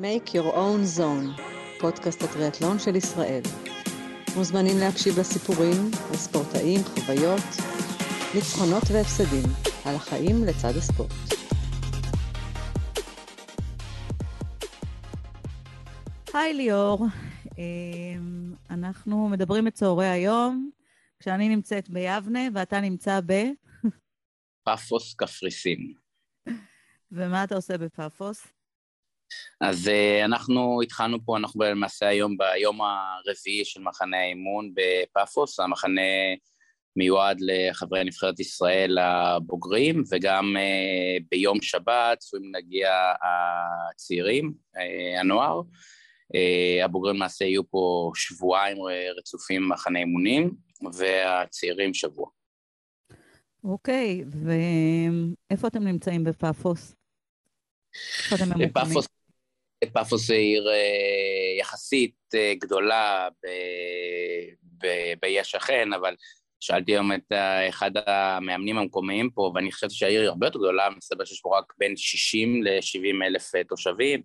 Make Your Own Zone, פודקאסט הטריאטלון של ישראל. מוזמנים להקשיב לסיפורים, לספורטאים, חוויות, ניצחונות והפסדים, על החיים לצד הספורט. היי ליאור, אמ, אנחנו מדברים את צהרי היום, כשאני נמצאת ביבנה ואתה נמצא ב... פאפוס קפריסין. ומה אתה עושה בפאפוס? אז uh, אנחנו התחלנו פה, אנחנו למעשה היום ביום הרביעי של מחנה האימון בפאפוס, המחנה מיועד לחברי נבחרת ישראל הבוגרים, וגם uh, ביום שבת צפויים להגיע הצעירים, uh, הנוער. הבוגרים למעשה יהיו פה שבועיים רצופים במחנה אימונים, והצעירים שבוע. אוקיי, ואיפה אתם נמצאים בפאפוס? פאפוס, פאפוס זה עיר אה, יחסית אה, גדולה באי השכן, אבל שאלתי היום את אחד המאמנים המקומיים פה, ואני חשבתי שהעיר היא הרבה יותר גדולה, מסתבר שיש פה רק בין 60 ל-70 אלף אה, תושבים,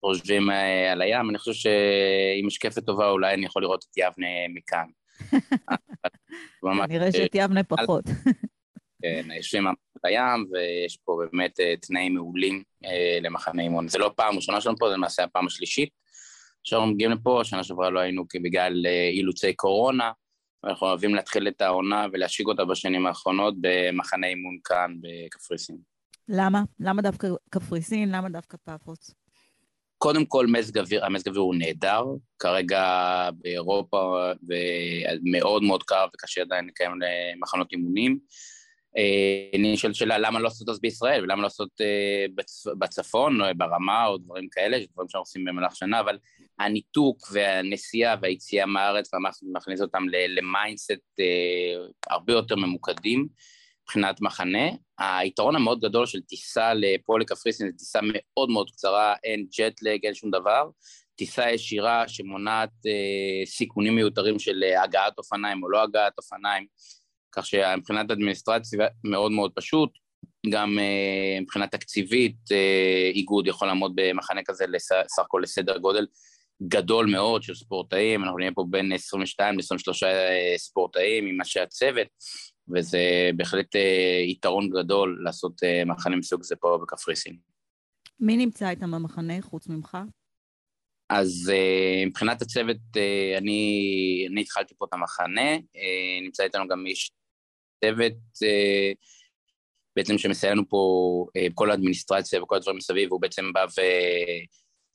חושבים על הים, אני חושב שעם משקפת טובה אולי אני יכול לראות את יבנה מכאן. נראה שאת יבנה פחות. כן, יושבים בים, ויש פה באמת אה, תנאים מעולים אה, למחנה אימון. זה לא פעם ראשונה שלנו פה, זה למעשה הפעם השלישית שאנחנו מגיעים לפה, שנה שעברה לא היינו בגלל אה, אילוצי קורונה, ואנחנו אוהבים להתחיל את העונה ולהשיג אותה בשנים האחרונות במחנה אימון כאן בקפריסין. למה? למה דווקא קפריסין? למה דווקא פאפוס? קודם כל, מזג אוויר, המזג אוויר הוא נהדר, כרגע באירופה מאוד מאוד קר וקשה עדיין לקיים מחנות אימונים. אה, נשאלת שאלה למה לא לעשות אז בישראל, ולמה לא לעשות אה, בצפון, או ברמה, או דברים כאלה, דברים שאנחנו עושים במהלך שנה, אבל הניתוק והנסיעה והיציאה מהארץ, מכניס אותם ל mindset אה, הרבה יותר ממוקדים מבחינת מחנה. היתרון המאוד גדול של טיסה לפה לקפריסין זו טיסה מאוד מאוד קצרה, אין jet lag, אין שום דבר. טיסה ישירה שמונעת אה, סיכונים מיותרים של הגעת אופניים או לא הגעת אופניים. כך שמבחינת אדמיניסטרציה מאוד מאוד פשוט, גם uh, מבחינה תקציבית uh, איגוד יכול לעמוד במחנה כזה סך הכל לסדר גודל גדול מאוד של ספורטאים, אנחנו נהיה פה בין 22 ל-23 אה, ספורטאים עם אנשי הצוות, וזה בהחלט uh, יתרון גדול לעשות uh, מחנה מסוג זה פה בקפריסין. מי נמצא איתם במחנה חוץ ממך? אז uh, מבחינת הצוות, uh, אני, אני התחלתי פה את המחנה, uh, נמצא איתנו גם איש צוות אה, בעצם שמסייע לנו פה אה, כל האדמיניסטרציה וכל הדברים מסביב, הוא בעצם בא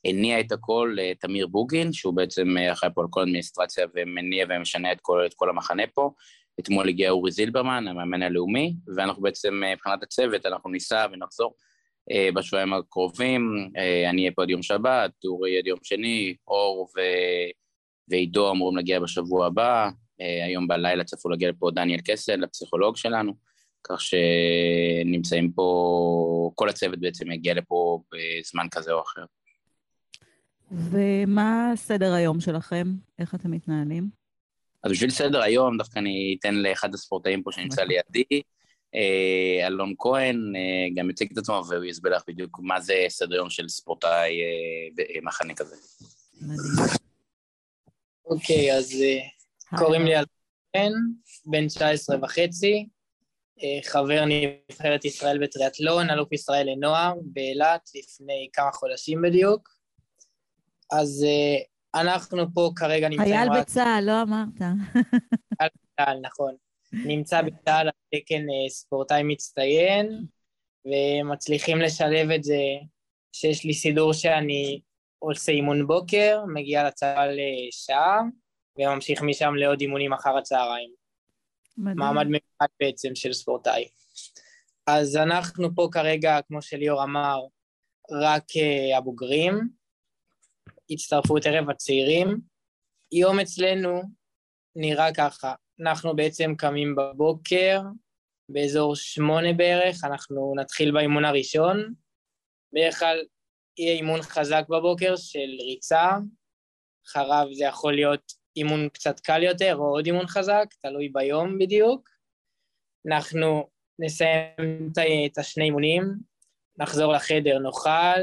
והניע את הכל לתמיר בוגין, שהוא בעצם אה, אחראי פה על כל האדמיניסטרציה ומניע ומשנה את כל, את כל המחנה פה. אתמול הגיע אורי זילברמן, המאמן הלאומי, ואנחנו בעצם, מבחינת הצוות, אנחנו ניסע ונחזור בשבועיים הקרובים. אני אהיה פה עד יום שבת, אורי עד יום שני, אור ו... ועידו אמורים להגיע בשבוע הבא, אה, היום בלילה צפו להגיע לפה דניאל קסל, הפסיכולוג שלנו, כך שנמצאים פה, כל הצוות בעצם יגיע לפה בזמן כזה או אחר. ומה סדר היום שלכם? איך אתם מתנהלים? אז בשביל סדר היום, דווקא אני אתן לאחד הספורטאים פה שנמצא לידי, אה, אלון כהן, אה, גם יציג את עצמו והוא יסביר לך בדיוק מה זה סדר יום של ספורטאי במחנה כזה. מדהים. אוקיי, אז קוראים לי אלפן, בן 19 וחצי, אה, חבר נבחרת ישראל בטריאטלון, אלוף ישראל לנוער, באילת, לפני כמה חודשים בדיוק. אז אה, אנחנו פה כרגע נמצאים חייל רק... בצה"ל, לא אמרת. חייל בצה"ל, נכון. נמצא בצה"ל על תקן אה, ספורטאי מצטיין, ומצליחים לשלב את זה שיש לי סידור שאני עושה אימון בוקר, מגיע לצבא לשעה, וממשיך משם לעוד אימונים אחר הצהריים. מדהים. מעמד מיוחד בעצם של ספורטאי. אז אנחנו פה כרגע, כמו שליאור אמר, רק uh, הבוגרים, הצטרפו את ערב הצעירים. יום אצלנו נראה ככה, אנחנו בעצם קמים בבוקר, באזור שמונה בערך, אנחנו נתחיל באימון הראשון. בדרך כלל יהיה אימון חזק בבוקר של ריצה, אחריו זה יכול להיות אימון קצת קל יותר או עוד אימון חזק, תלוי ביום בדיוק. אנחנו נסיים את השני אימונים, נחזור לחדר, נאכל,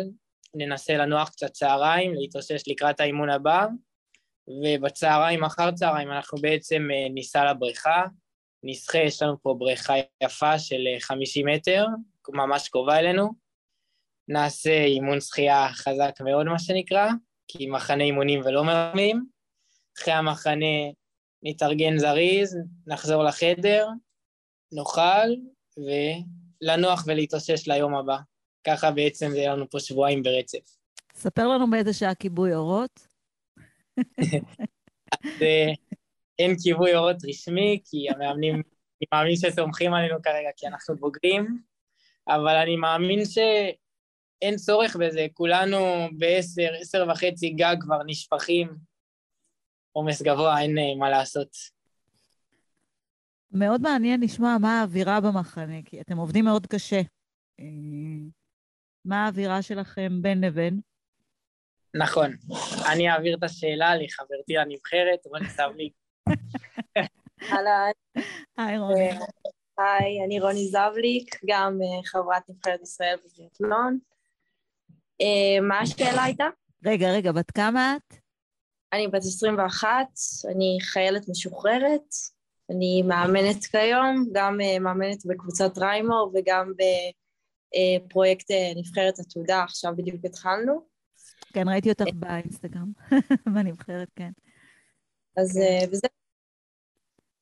ננסה לנוח קצת צהריים, להתאושש לקראת האימון הבא, ובצהריים, אחר צהריים, אנחנו בעצם אה, ניסע לבריכה, נשחה, יש לנו פה בריכה יפה של 50 אה, מטר, ממש קרובה אלינו. נעשה אימון שחייה חזק מאוד, מה שנקרא, כי מחנה אימונים ולא מרמים. אחרי המחנה נתארגן זריז, נחזור לחדר, נאכל, ולנוח ולהתאושש ליום הבא. ככה בעצם זה יהיה לנו פה שבועיים ברצף. ספר לנו באיזה שעה כיבוי אורות. אז אין כיבוי אורות רשמי, כי המאמנים, אני מאמין שסומכים עלינו כרגע, כי אנחנו בוגרים, אבל אני מאמין שאין צורך בזה, כולנו בעשר, עשר וחצי גג כבר נשפכים, עומס גבוה, אין אה, מה לעשות. מאוד מעניין לשמוע מה האווירה במחנה, כי אתם עובדים מאוד קשה. אה, מה האווירה שלכם בין לבין? נכון. אני אעביר את השאלה לחברתי לנבחרת, רוני סבליק. אהלן. היי רוני. היי, אני רוני זבליק, גם אה, חברת נבחרת ישראל בדיאטלון. אה, מה השאלה הייתה? רגע, רגע, בת כמה את? אני בת 21, אני חיילת משוחררת, אני מאמנת כיום, גם אה, מאמנת בקבוצת ריימור וגם בפרויקט נבחרת עתודה, עכשיו בדיוק התחלנו. כן, ראיתי אותך באינסטגרם, בנבחרת, כן. אז כן. וזה...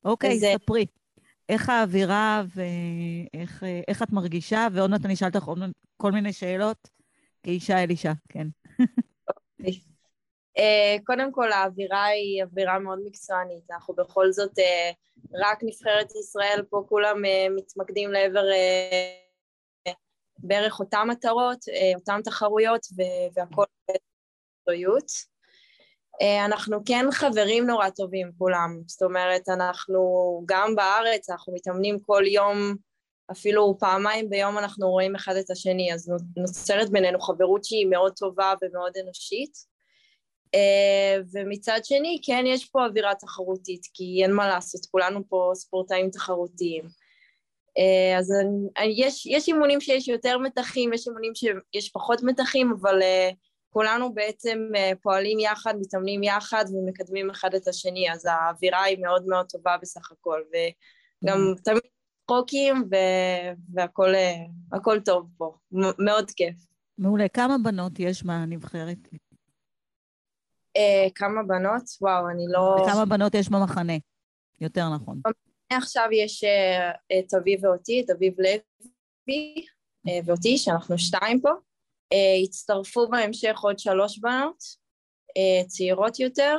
אוקיי, ספרי. איך האווירה ואיך את מרגישה, ועוד מעט אני אשאל אותך כל מיני שאלות כאישה אל אישה, כן. אה, קודם כל, האווירה היא אווירה מאוד מקצוענית. אנחנו בכל זאת אה, רק נבחרת ישראל, פה כולם אה, מתמקדים לעבר בערך אותן מטרות, אותן תחרויות, והכל במקצועיות. אנחנו כן חברים נורא טובים כולם, זאת אומרת, אנחנו גם בארץ, אנחנו מתאמנים כל יום, אפילו פעמיים ביום אנחנו רואים אחד את השני, אז נוצרת בינינו חברות שהיא מאוד טובה ומאוד אנושית. Uh, ומצד שני, כן יש פה אווירה תחרותית, כי אין מה לעשות, כולנו פה ספורטאים תחרותיים. Uh, אז יש, יש אימונים שיש יותר מתחים, יש אימונים שיש פחות מתחים, אבל uh, כולנו בעצם פועלים יחד, מתאמנים יחד ומקדמים אחד את השני, אז האווירה היא מאוד מאוד טובה בסך הכל, וגם mm. תמיד צחוקים והכל טוב פה, מאוד כיף. מעולה. כמה בנות יש בנבחרת? Uh, כמה בנות? וואו, אני לא... וכמה בנות יש במחנה? יותר נכון. עכשיו יש uh, את אביב ואותי, את אביב לוי uh, ואותי, שאנחנו שתיים פה. Uh, הצטרפו בהמשך עוד שלוש בנות, uh, צעירות יותר,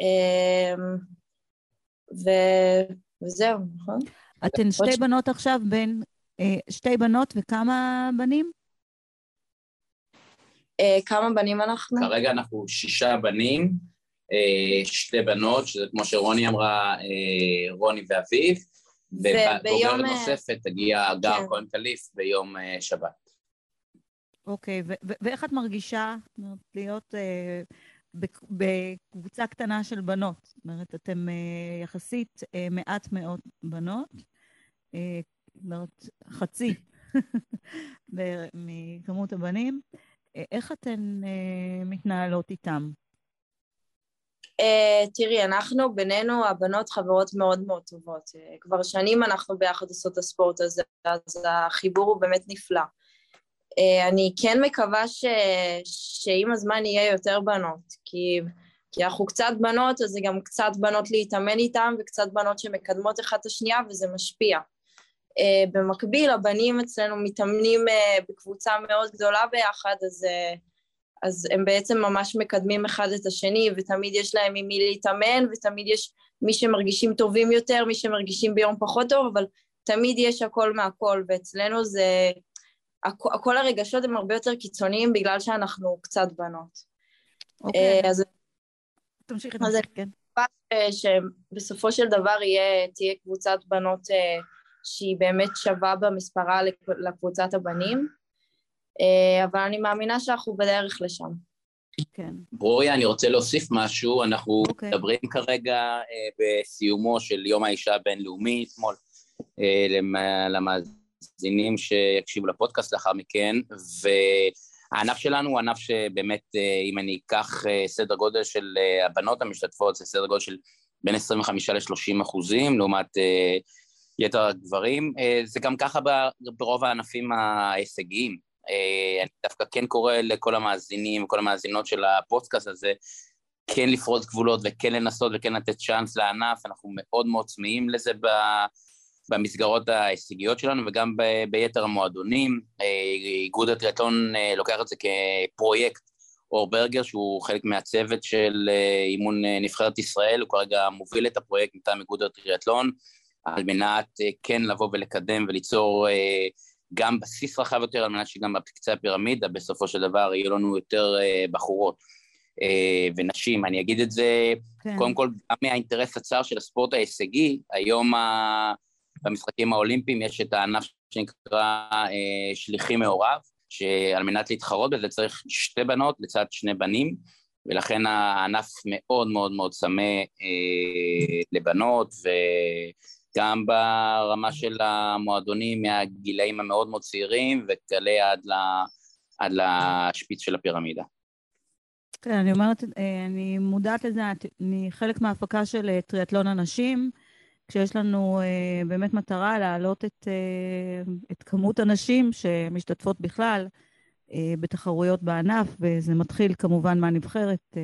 uh, ו... וזהו, נכון? אתן שתי בנות עכשיו בין... uh, שתי בנות וכמה בנים? Uh, כמה בנים אנחנו? כרגע אנחנו שישה בנים, uh, שתי בנות, שזה כמו שרוני אמרה, uh, רוני ואביב, ובוגרת נוספת תגיע גר כן. כהן קליף ביום שבת. אוקיי, ואיך את מרגישה להיות uh, בקבוצה קטנה של בנות? זאת אומרת, אתם uh, יחסית uh, מעט מאוד בנות, זאת אומרת, חצי מכמות הבנים. איך אתן uh, מתנהלות איתם? Uh, תראי, אנחנו בינינו, הבנות חברות מאוד מאוד טובות. Uh, כבר שנים אנחנו ביחד עושות את הספורט הזה, אז החיבור הוא באמת נפלא. אה, אני כן מקווה ש... שעם הזמן יהיה יותר בנות, כי... כי אנחנו קצת בנות, אז זה גם קצת בנות להתאמן איתן וקצת בנות שמקדמות אחת את השנייה וזה משפיע. Uh, במקביל, הבנים אצלנו מתאמנים uh, בקבוצה מאוד גדולה ביחד, אז, uh, אז הם בעצם ממש מקדמים אחד את השני, ותמיד יש להם עם מי להתאמן, ותמיד יש מי שמרגישים טובים יותר, מי שמרגישים ביום פחות טוב, אבל תמיד יש הכל מהכל, ואצלנו זה כל הרגשות הם הרבה יותר קיצוניים בגלל שאנחנו קצת בנות. אוקיי. אז... תמשיכי, תמשיכי, כן. שבסופו של דבר יהיה, תהיה קבוצת בנות שהיא באמת שווה במספרה לקבוצת הבנים, אה, אבל אני מאמינה שאנחנו בדרך לשם. כן. ברוריה, אני רוצה להוסיף משהו. אנחנו okay. אוקיי. מדברים כרגע אה, בסיומו של יום האישה הבינלאומי אתמול. למאזינים שיקשיבו לפודקאסט לאחר מכן, הענף שלנו הוא ענף שבאמת, אם אני אקח סדר גודל של הבנות המשתתפות, זה סדר גודל של בין 25 ל-30 אחוזים, לעומת יתר הגברים. זה גם ככה ברוב הענפים ההישגיים. אני דווקא כן קורא לכל המאזינים וכל המאזינות של הפודקאסט הזה, כן לפרוץ גבולות וכן לנסות וכן לתת צ'אנס לענף, אנחנו מאוד מאוד צמאים לזה במסגרות ההישגיות שלנו וגם ב, ביתר המועדונים. אה, איגוד הטריאטלון אה, לוקח את זה כפרויקט אור ברגר, שהוא חלק מהצוות של אה, אימון נבחרת ישראל, הוא כרגע מוביל את הפרויקט מטעם איגוד הטריאטלון, על מנת כן לבוא ולקדם וליצור גם בסיס רחב יותר, על מנת שגם בקצה הפירמידה בסופו של דבר יהיו לנו יותר בחורות. ונשים. אני אגיד את זה, כן. קודם כל, גם מהאינטרס הצר של הספורט ההישגי, היום במשחקים האולימפיים יש את הענף שנקרא אה, שליחי מעורב, שעל מנת להתחרות בזה צריך שתי בנות לצד שני בנים, ולכן הענף מאוד מאוד מאוד צמא אה, לבנות, וגם ברמה של המועדונים מהגילאים המאוד מאוד צעירים, וכאלה עד, ל, עד לשפיץ של הפירמידה. כן, אני אומרת, אה, אני מודעת לזה, אני חלק מההפקה של אה, טריאטלון הנשים, כשיש לנו uh, באמת מטרה להעלות את, את כמות הנשים שמשתתפות בכלל בתחרויות בענף, וזה מתחיל כמובן מהנבחרת.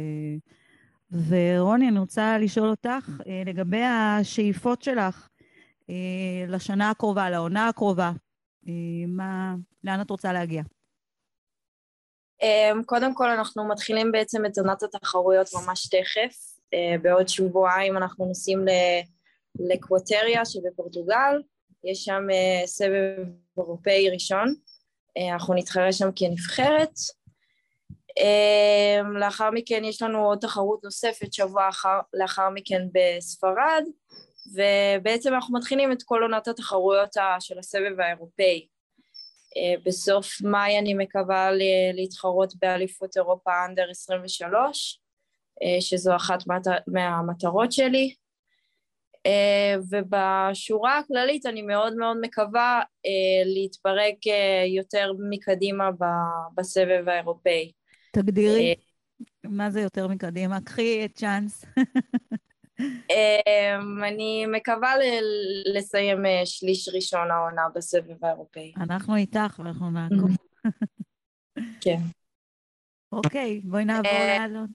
ורוני, אני רוצה לשאול אותך לגבי השאיפות שלך לשנה הקרובה, לעונה הקרובה. Uh, מה, לאן את רוצה להגיע? Um, קודם כל, אנחנו מתחילים בעצם את עונת התחרויות ממש תכף. Uh, בעוד שבועיים אנחנו נוסעים. לקווטריה שבפורטוגל, יש שם סבב אירופאי ראשון, אנחנו נתחרה שם כנבחרת. Uh, לאחר מכן יש לנו עוד תחרות נוספת שבוע אחר, לאחר מכן בספרד, ובעצם אנחנו מתחילים את כל עונת התחרויות של הסבב האירופאי. Uh, בסוף מאי אני מקווה להתחרות באליפות אירופה אנדר 23, uh, שזו אחת מהמטרות שלי. אה, ובשורה הכללית אני מאוד מאוד מקווה אה, להתברג אה, יותר מקדימה בסבב האירופאי. תגדירי, מה זה יותר מקדימה? קחי צ'אנס. אני מקווה לסיים שליש ראשון העונה בסבב האירופאי. אנחנו איתך ואנחנו נעקוב. כן. אוקיי, בואי נעבור לאלון.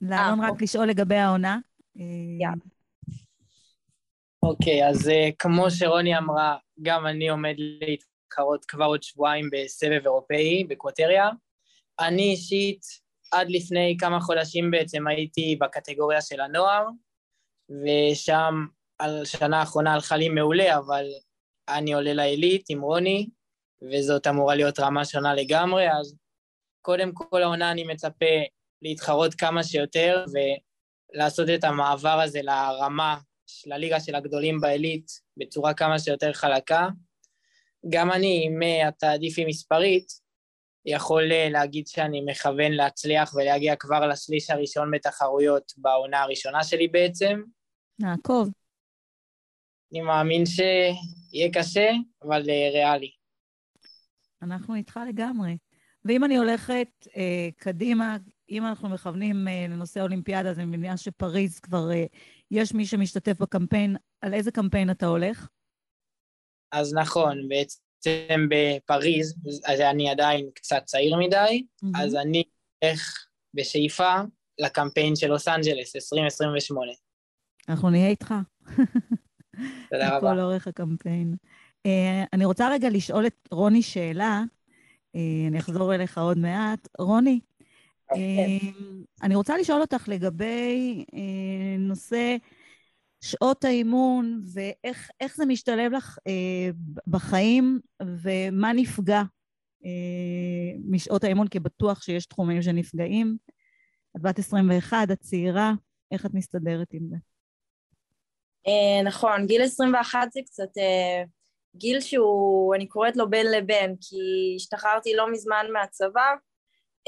לאלון רק אוקיי. לשאול לגבי העונה. אוקיי, אז uh, כמו שרוני אמרה, גם אני עומד להתחרות כבר עוד שבועיים בסבב אירופאי בקווטריה. אני אישית, עד לפני כמה חודשים בעצם הייתי בקטגוריה של הנוער, ושם על שנה האחרונה הלכה לי מעולה, אבל אני עולה לעילית עם רוני, וזאת אמורה להיות רמה שונה לגמרי, אז קודם כל העונה אני מצפה להתחרות כמה שיותר ולעשות את המעבר הזה לרמה לליגה של הגדולים בעילית בצורה כמה שיותר חלקה. גם אני, מהתעדיפי מספרית, יכול אה, להגיד שאני מכוון להצליח ולהגיע כבר לשליש הראשון בתחרויות בעונה הראשונה שלי בעצם. נעקוב. אני מאמין שיהיה קשה, אבל אה, ריאלי. אנחנו איתך לגמרי. ואם אני הולכת אה, קדימה, אם אנחנו מכוונים אה, לנושא האולימפיאדה, אז אני מבינה שפריז כבר אה, יש מי שמשתתף בקמפיין. על איזה קמפיין אתה הולך? אז נכון, בעצם בפריז, אז אני עדיין קצת צעיר מדי, mm-hmm. אז אני הולך בשאיפה לקמפיין של לוס אנג'לס, 2028. אנחנו נהיה איתך. תודה רבה. לכל אורך הקמפיין. Uh, אני רוצה רגע לשאול את רוני שאלה, uh, אני אחזור אליך עוד מעט. רוני, אמ, אני רוצה לשאול אותך לגבי אה, נושא שעות האימון ואיך זה משתלב לך אה, בחיים ומה נפגע אה, משעות האימון, כי בטוח שיש תחומים שנפגעים. את בת 21, את צעירה, איך את מסתדרת עם זה? נכון, גיל 21 זה קצת גיל שהוא, אני קוראת לו בין לבין, כי השתחררתי לא מזמן מהצבא,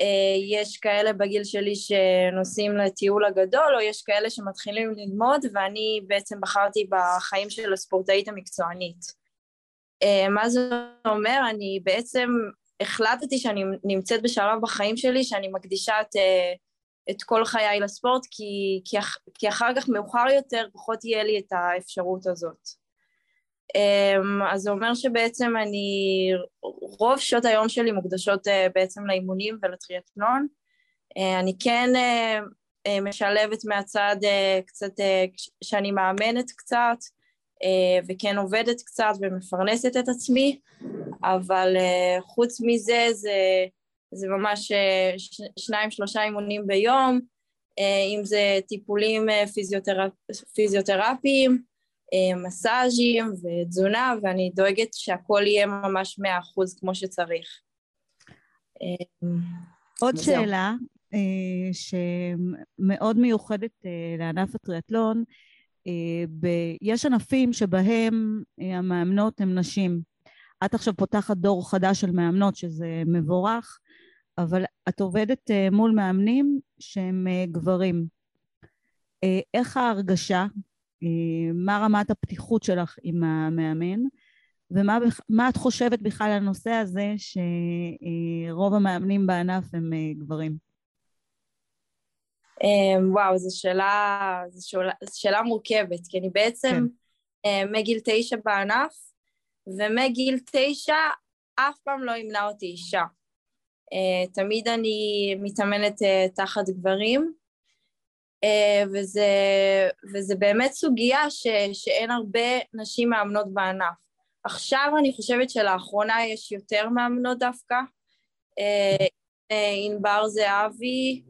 אה, יש כאלה בגיל שלי שנוסעים לטיול הגדול, או יש כאלה שמתחילים ללמוד, ואני בעצם בחרתי בחיים של הספורטאית המקצוענית. אה, מה זה אומר? אני בעצם החלטתי שאני נמצאת בשלב בחיים שלי שאני מקדישה את, את כל חיי לספורט, כי, כי, כי אחר כך מאוחר יותר פחות יהיה לי את האפשרות הזאת. אמ, אז זה אומר שבעצם אני, רוב שעות היום שלי מוקדשות בעצם לאימונים ולטריאטלון. אני כן אה, משלבת מהצד אה, קצת, אה, שאני מאמנת קצת וכן עובדת קצת ומפרנסת את עצמי, אבל חוץ מזה זה, זה ממש שניים שלושה אימונים ביום, אם זה טיפולים פיזיותרפ... פיזיותרפיים, מסאז'ים ותזונה, ואני דואגת שהכל יהיה ממש מאה אחוז כמו שצריך. עוד שאלה, אה, שמאוד מיוחדת אה, לענף הטריאטלון. אה, יש ענפים שבהם המאמנות הן נשים. את עכשיו פותחת דור חדש של מאמנות, שזה מבורך, אבל את עובדת מול מאמנים שהם גברים. איך ההרגשה? מה רמת הפתיחות שלך עם המאמן? ומה את חושבת בכלל על הנושא הזה שרוב המאמנים בענף הם גברים? וואו, זו שאלה, זו שאלה, שאלה מורכבת, כי אני בעצם כן. מגיל תשע בענף, ומגיל תשע אף פעם לא ימנע אותי אישה. אה, תמיד אני מתאמנת אה, תחת גברים, אה, וזה, וזה באמת סוגיה ש, שאין הרבה נשים מאמנות בענף. עכשיו אני חושבת שלאחרונה יש יותר מאמנות דווקא. ענבר זהבי,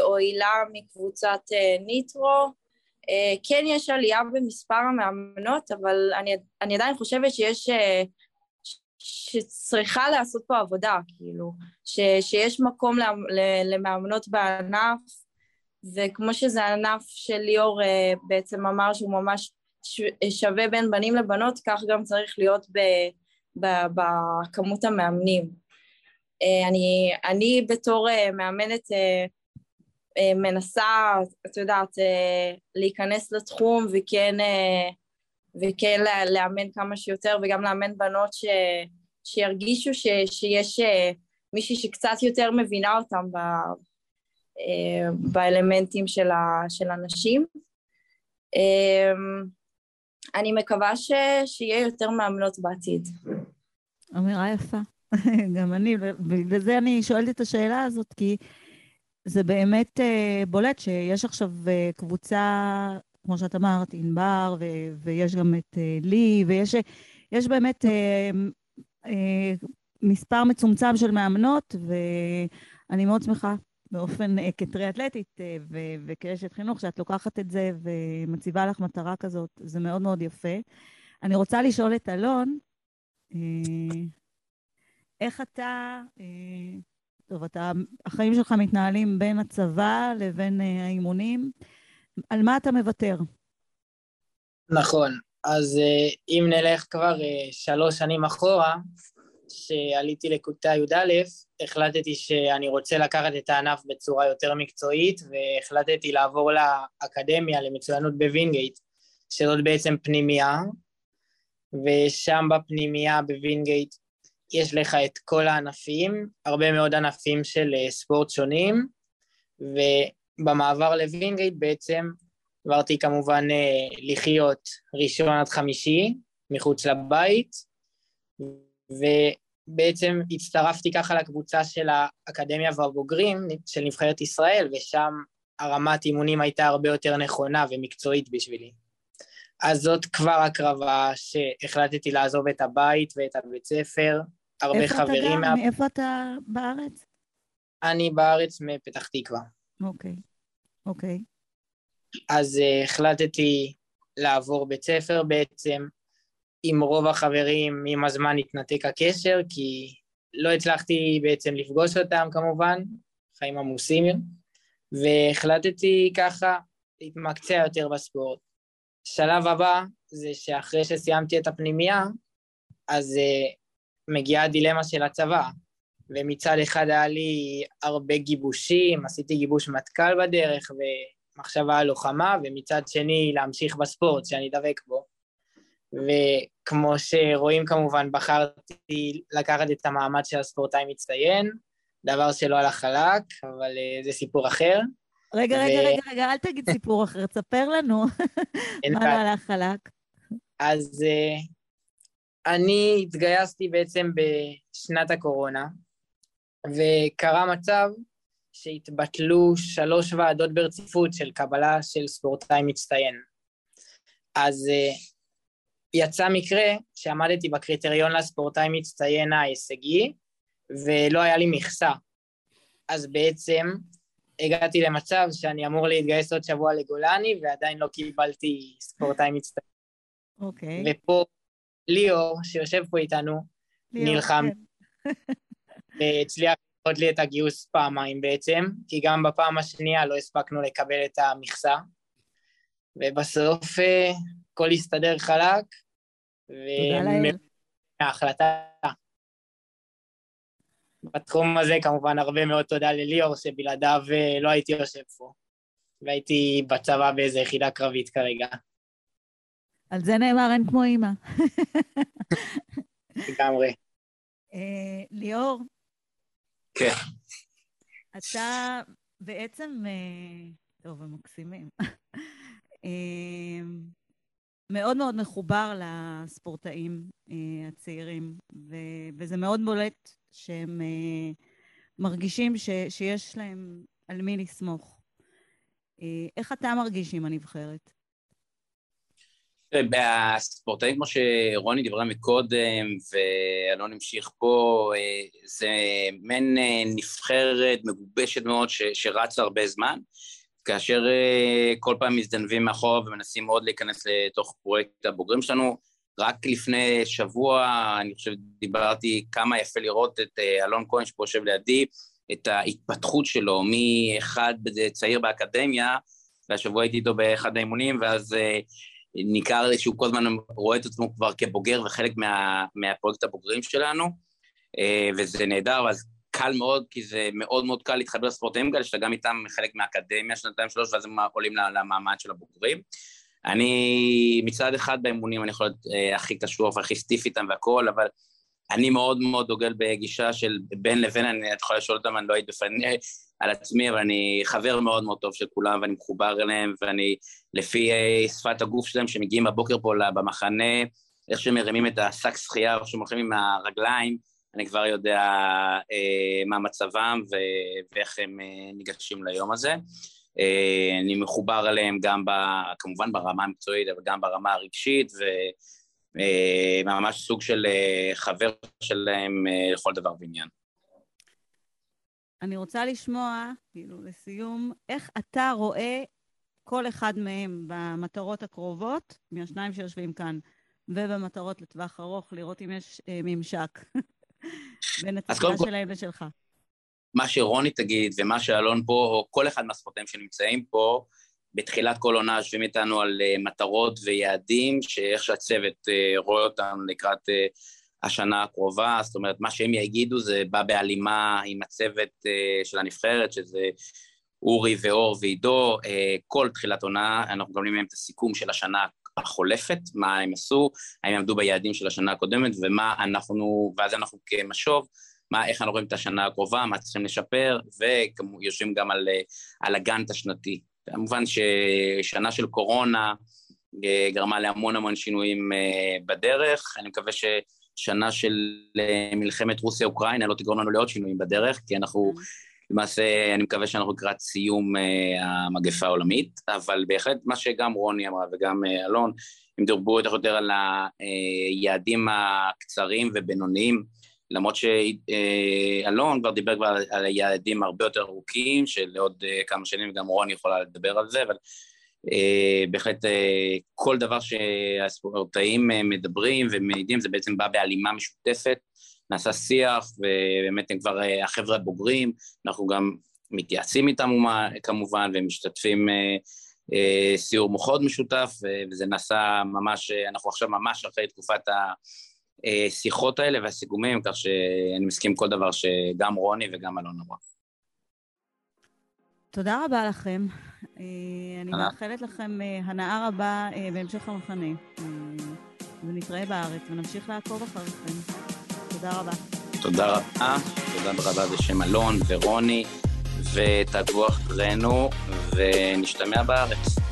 או הילה מקבוצת ניטרו. כן יש עלייה במספר המאמנות, אבל אני, אני עדיין חושבת שיש, שצריכה לעשות פה עבודה, כאילו, ש, שיש מקום למאמנות בענף, וכמו שזה ענף של ליאור בעצם אמר שהוא ממש שווה בין בנים לבנות, כך גם צריך להיות בכמות המאמנים. אני, אני בתור מאמנת אה, מנסה, את יודעת, אה, להיכנס לתחום וכן, אה, וכן לאמן כמה שיותר וגם לאמן בנות ש, שירגישו ש, שיש מישהי שקצת יותר מבינה אותם ב, באלמנטים של, ה, של הנשים. אני מקווה ש, שיהיה יותר מאמנות בעתיד. אמירה יפה. גם אני, ובגלל זה אני שואלת את השאלה הזאת, כי זה באמת uh, בולט שיש עכשיו קבוצה, כמו שאת אמרת, ענבר, ו- ויש גם את uh, לי, ויש יש באמת uh, uh, מספר מצומצם של מאמנות, ואני מאוד שמחה באופן, uh, כטריאטלטית uh, ו- וכאשת חינוך, שאת לוקחת את זה ומציבה לך מטרה כזאת, זה מאוד מאוד יפה. אני רוצה לשאול את אלון, uh, איך אתה... Uh, טוב, אתה, החיים שלך מתנהלים בין הצבא לבין uh, האימונים. על מה אתה מוותר? נכון. אז uh, אם נלך כבר uh, שלוש שנים אחורה, שעליתי לכיתה י"א, החלטתי שאני רוצה לקחת את הענף בצורה יותר מקצועית, והחלטתי לעבור לאקדמיה למצוינות בווינגייט, שזאת בעצם פנימייה, ושם בפנימייה בווינגייט יש לך את כל הענפים, הרבה מאוד ענפים של אה, ספורט שונים, ובמעבר לווינגייט בעצם עברתי כמובן אה, לחיות ראשון עד חמישי מחוץ לבית, ובעצם הצטרפתי ככה לקבוצה של האקדמיה והבוגרים של נבחרת ישראל, ושם הרמת אימונים הייתה הרבה יותר נכונה ומקצועית בשבילי. אז זאת כבר הקרבה שהחלטתי לעזוב את הבית ואת הבית ספר, הרבה חברים... מה... מאיפה אתה בארץ? אני בארץ מפתח תקווה. אוקיי, אוקיי. אז uh, החלטתי לעבור בית ספר בעצם. עם רוב החברים עם הזמן התנתק הקשר, כי לא הצלחתי בעצם לפגוש אותם כמובן, חיים עמוסים, והחלטתי ככה להתמקצע יותר בספורט. שלב הבא זה שאחרי שסיימתי את הפנימייה, אז uh, מגיעה הדילמה של הצבא, ומצד אחד היה לי הרבה גיבושים, עשיתי גיבוש מטכ"ל בדרך ומחשבה על לוחמה, ומצד שני להמשיך בספורט שאני דבק בו. וכמו שרואים כמובן, בחרתי לקחת את המעמד של הספורטאי מצטיין, דבר שלא הלך חלק, אבל uh, זה סיפור אחר. רגע, ו... רגע, רגע, רגע, אל תגיד סיפור אחר, תספר לנו מה לא הלך חלק. אז uh, אני התגייסתי בעצם בשנת הקורונה, וקרה מצב שהתבטלו שלוש ועדות ברציפות של קבלה של ספורטאי מצטיין. אז uh, יצא מקרה שעמדתי בקריטריון לספורטאי מצטיין ההישגי, ולא היה לי מכסה. אז בעצם הגעתי למצב שאני אמור להתגייס עוד שבוע לגולני, ועדיין לא קיבלתי ספורטאי מצטיין. אוקיי. Okay. ופה ליאור, שיושב פה איתנו, ליאור, נלחם, כן. והצליח לעוד לי את הגיוס פעמיים בעצם, כי גם בפעם השנייה לא הספקנו לקבל את המכסה, ובסוף אה, הכל הסתדר חלק, וההחלטה. בתחום הזה כמובן הרבה מאוד תודה לליאור, שבלעדיו אה, לא הייתי יושב פה, והייתי בצבא באיזה יחידה קרבית כרגע. על זה נאמר אין כמו אימא. לגמרי. אה, ליאור. כן. אתה בעצם, אה, טוב, הם מקסימים. אה, מאוד מאוד מחובר לספורטאים הצעירים, וזה מאוד בולט שהם מרגישים שיש להם על מי לסמוך. איך אתה מרגיש עם הנבחרת? בספורטאים, כמו שרוני דיברה מקודם, ואלון המשיך פה, אה, זה מעין אה, נבחרת מגובשת מאוד שרצה הרבה זמן, כאשר אה, כל פעם מזדנבים מאחור ומנסים עוד להיכנס לתוך פרויקט הבוגרים שלנו. רק לפני שבוע, אני חושב, דיברתי כמה יפה לראות את אלון כהן שפה יושב לידי, את ההתפתחות שלו מאחד צעיר באקדמיה, והשבוע הייתי איתו באחד האימונים, ואז ניכר לי שהוא כל הזמן רואה את עצמו כבר כבוגר וחלק מה, מהפרויקט הבוגרים שלנו, אה, וזה נהדר, אז קל מאוד, כי זה מאוד מאוד קל להתחבר לספורטאים כאלה, שאתה גם איתם חלק מהאקדמיה שנתיים שלוש, ואז הם עולים למעמד של הבוגרים. אני מצד אחד באימונים, אני יכול להיות אה, הכי קשוח והכי סטיף איתם והכול, אבל אני מאוד מאוד דוגל בגישה של בין לבין, אני, את יכולה לשאול אותם, אני לא הייתי בפני על עצמי, אבל אני חבר מאוד מאוד טוב של כולם, ואני מחובר אליהם, ואני, לפי uh, שפת הגוף שלהם, שמגיעים בבוקר פה במחנה, איך שהם מרימים את השק שחייה, איך שהם הולכים עם הרגליים, אני כבר יודע uh, מה מצבם ו- ואיך הם uh, ניגשים ליום הזה. Uh, אני מחובר אליהם גם, ב, כמובן ברמה המקצועית, אבל גם ברמה הרגשית, וממש uh, סוג של uh, חבר שלהם uh, לכל דבר ועניין. אני רוצה לשמוע, כאילו, לסיום, איך אתה רואה כל אחד מהם במטרות הקרובות, מהשניים שיושבים כאן, ובמטרות לטווח ארוך, לראות אם יש אה, ממשק בין התפיסה שלהם לשלך. מה שרוני תגיד ומה שאלון פה, או כל אחד מהספורטאים שנמצאים פה, בתחילת כל עונה יושבים איתנו על uh, מטרות ויעדים, שאיך שהצוות uh, רואה אותם לקראת uh, השנה הקרובה, זאת אומרת, מה שהם יגידו זה בא בהלימה עם הצוות uh, של הנבחרת, שזה אורי ואור ועידו, uh, כל תחילת עונה, אנחנו מקבלים מהם את הסיכום של השנה החולפת, מה הם עשו, האם הם עמדו ביעדים של השנה הקודמת, ומה אנחנו, ואז אנחנו כמשוב, מה, איך אנחנו רואים את השנה הקרובה, מה צריכים לשפר, ויושבים גם על, אה, על הגאנט השנתי. כמובן ששנה של קורונה גרמה להמון המון שינויים בדרך, אני מקווה ש... שנה של אה, מלחמת רוסיה-אוקראינה לא תגרום לנו לעוד שינויים בדרך, כי אנחנו, mm. למעשה, אני מקווה שאנחנו לקראת סיום אה, המגפה העולמית, אבל בהחלט מה שגם רוני אמרה וגם אה, אלון, הם דיברו יותר ויותר על היעדים הקצרים ובינוניים, למרות שאלון כבר דיבר כבר על היעדים הרבה יותר ארוכים, של עוד כמה שנים, וגם רוני יכולה לדבר על זה, אבל אה, בהחלט אה, כל דבר שהספורטאים אה, מדברים ומעידים זה בעצם בא בהלימה משותפת, נעשה שיח ובאמת הם כבר החבר'ה הבוגרים, אנחנו גם מתייעצים איתם כמובן ומשתתפים סיור מוחות משותף וזה נעשה ממש, אנחנו עכשיו ממש אחרי תקופת השיחות האלה והסיכומים, כך שאני מסכים כל דבר שגם רוני וגם אלון אמרה. תודה רבה לכם. אה, אני מאחלת לכם אה, הנאה רבה אה, בהמשך המחנה. ונתראה בארץ, ונמשיך לעקוב אחריכם. תודה רבה. תודה רבה, תודה רבה בשם אלון ורוני, ותעקבו אחרינו, ונשתמע בארץ.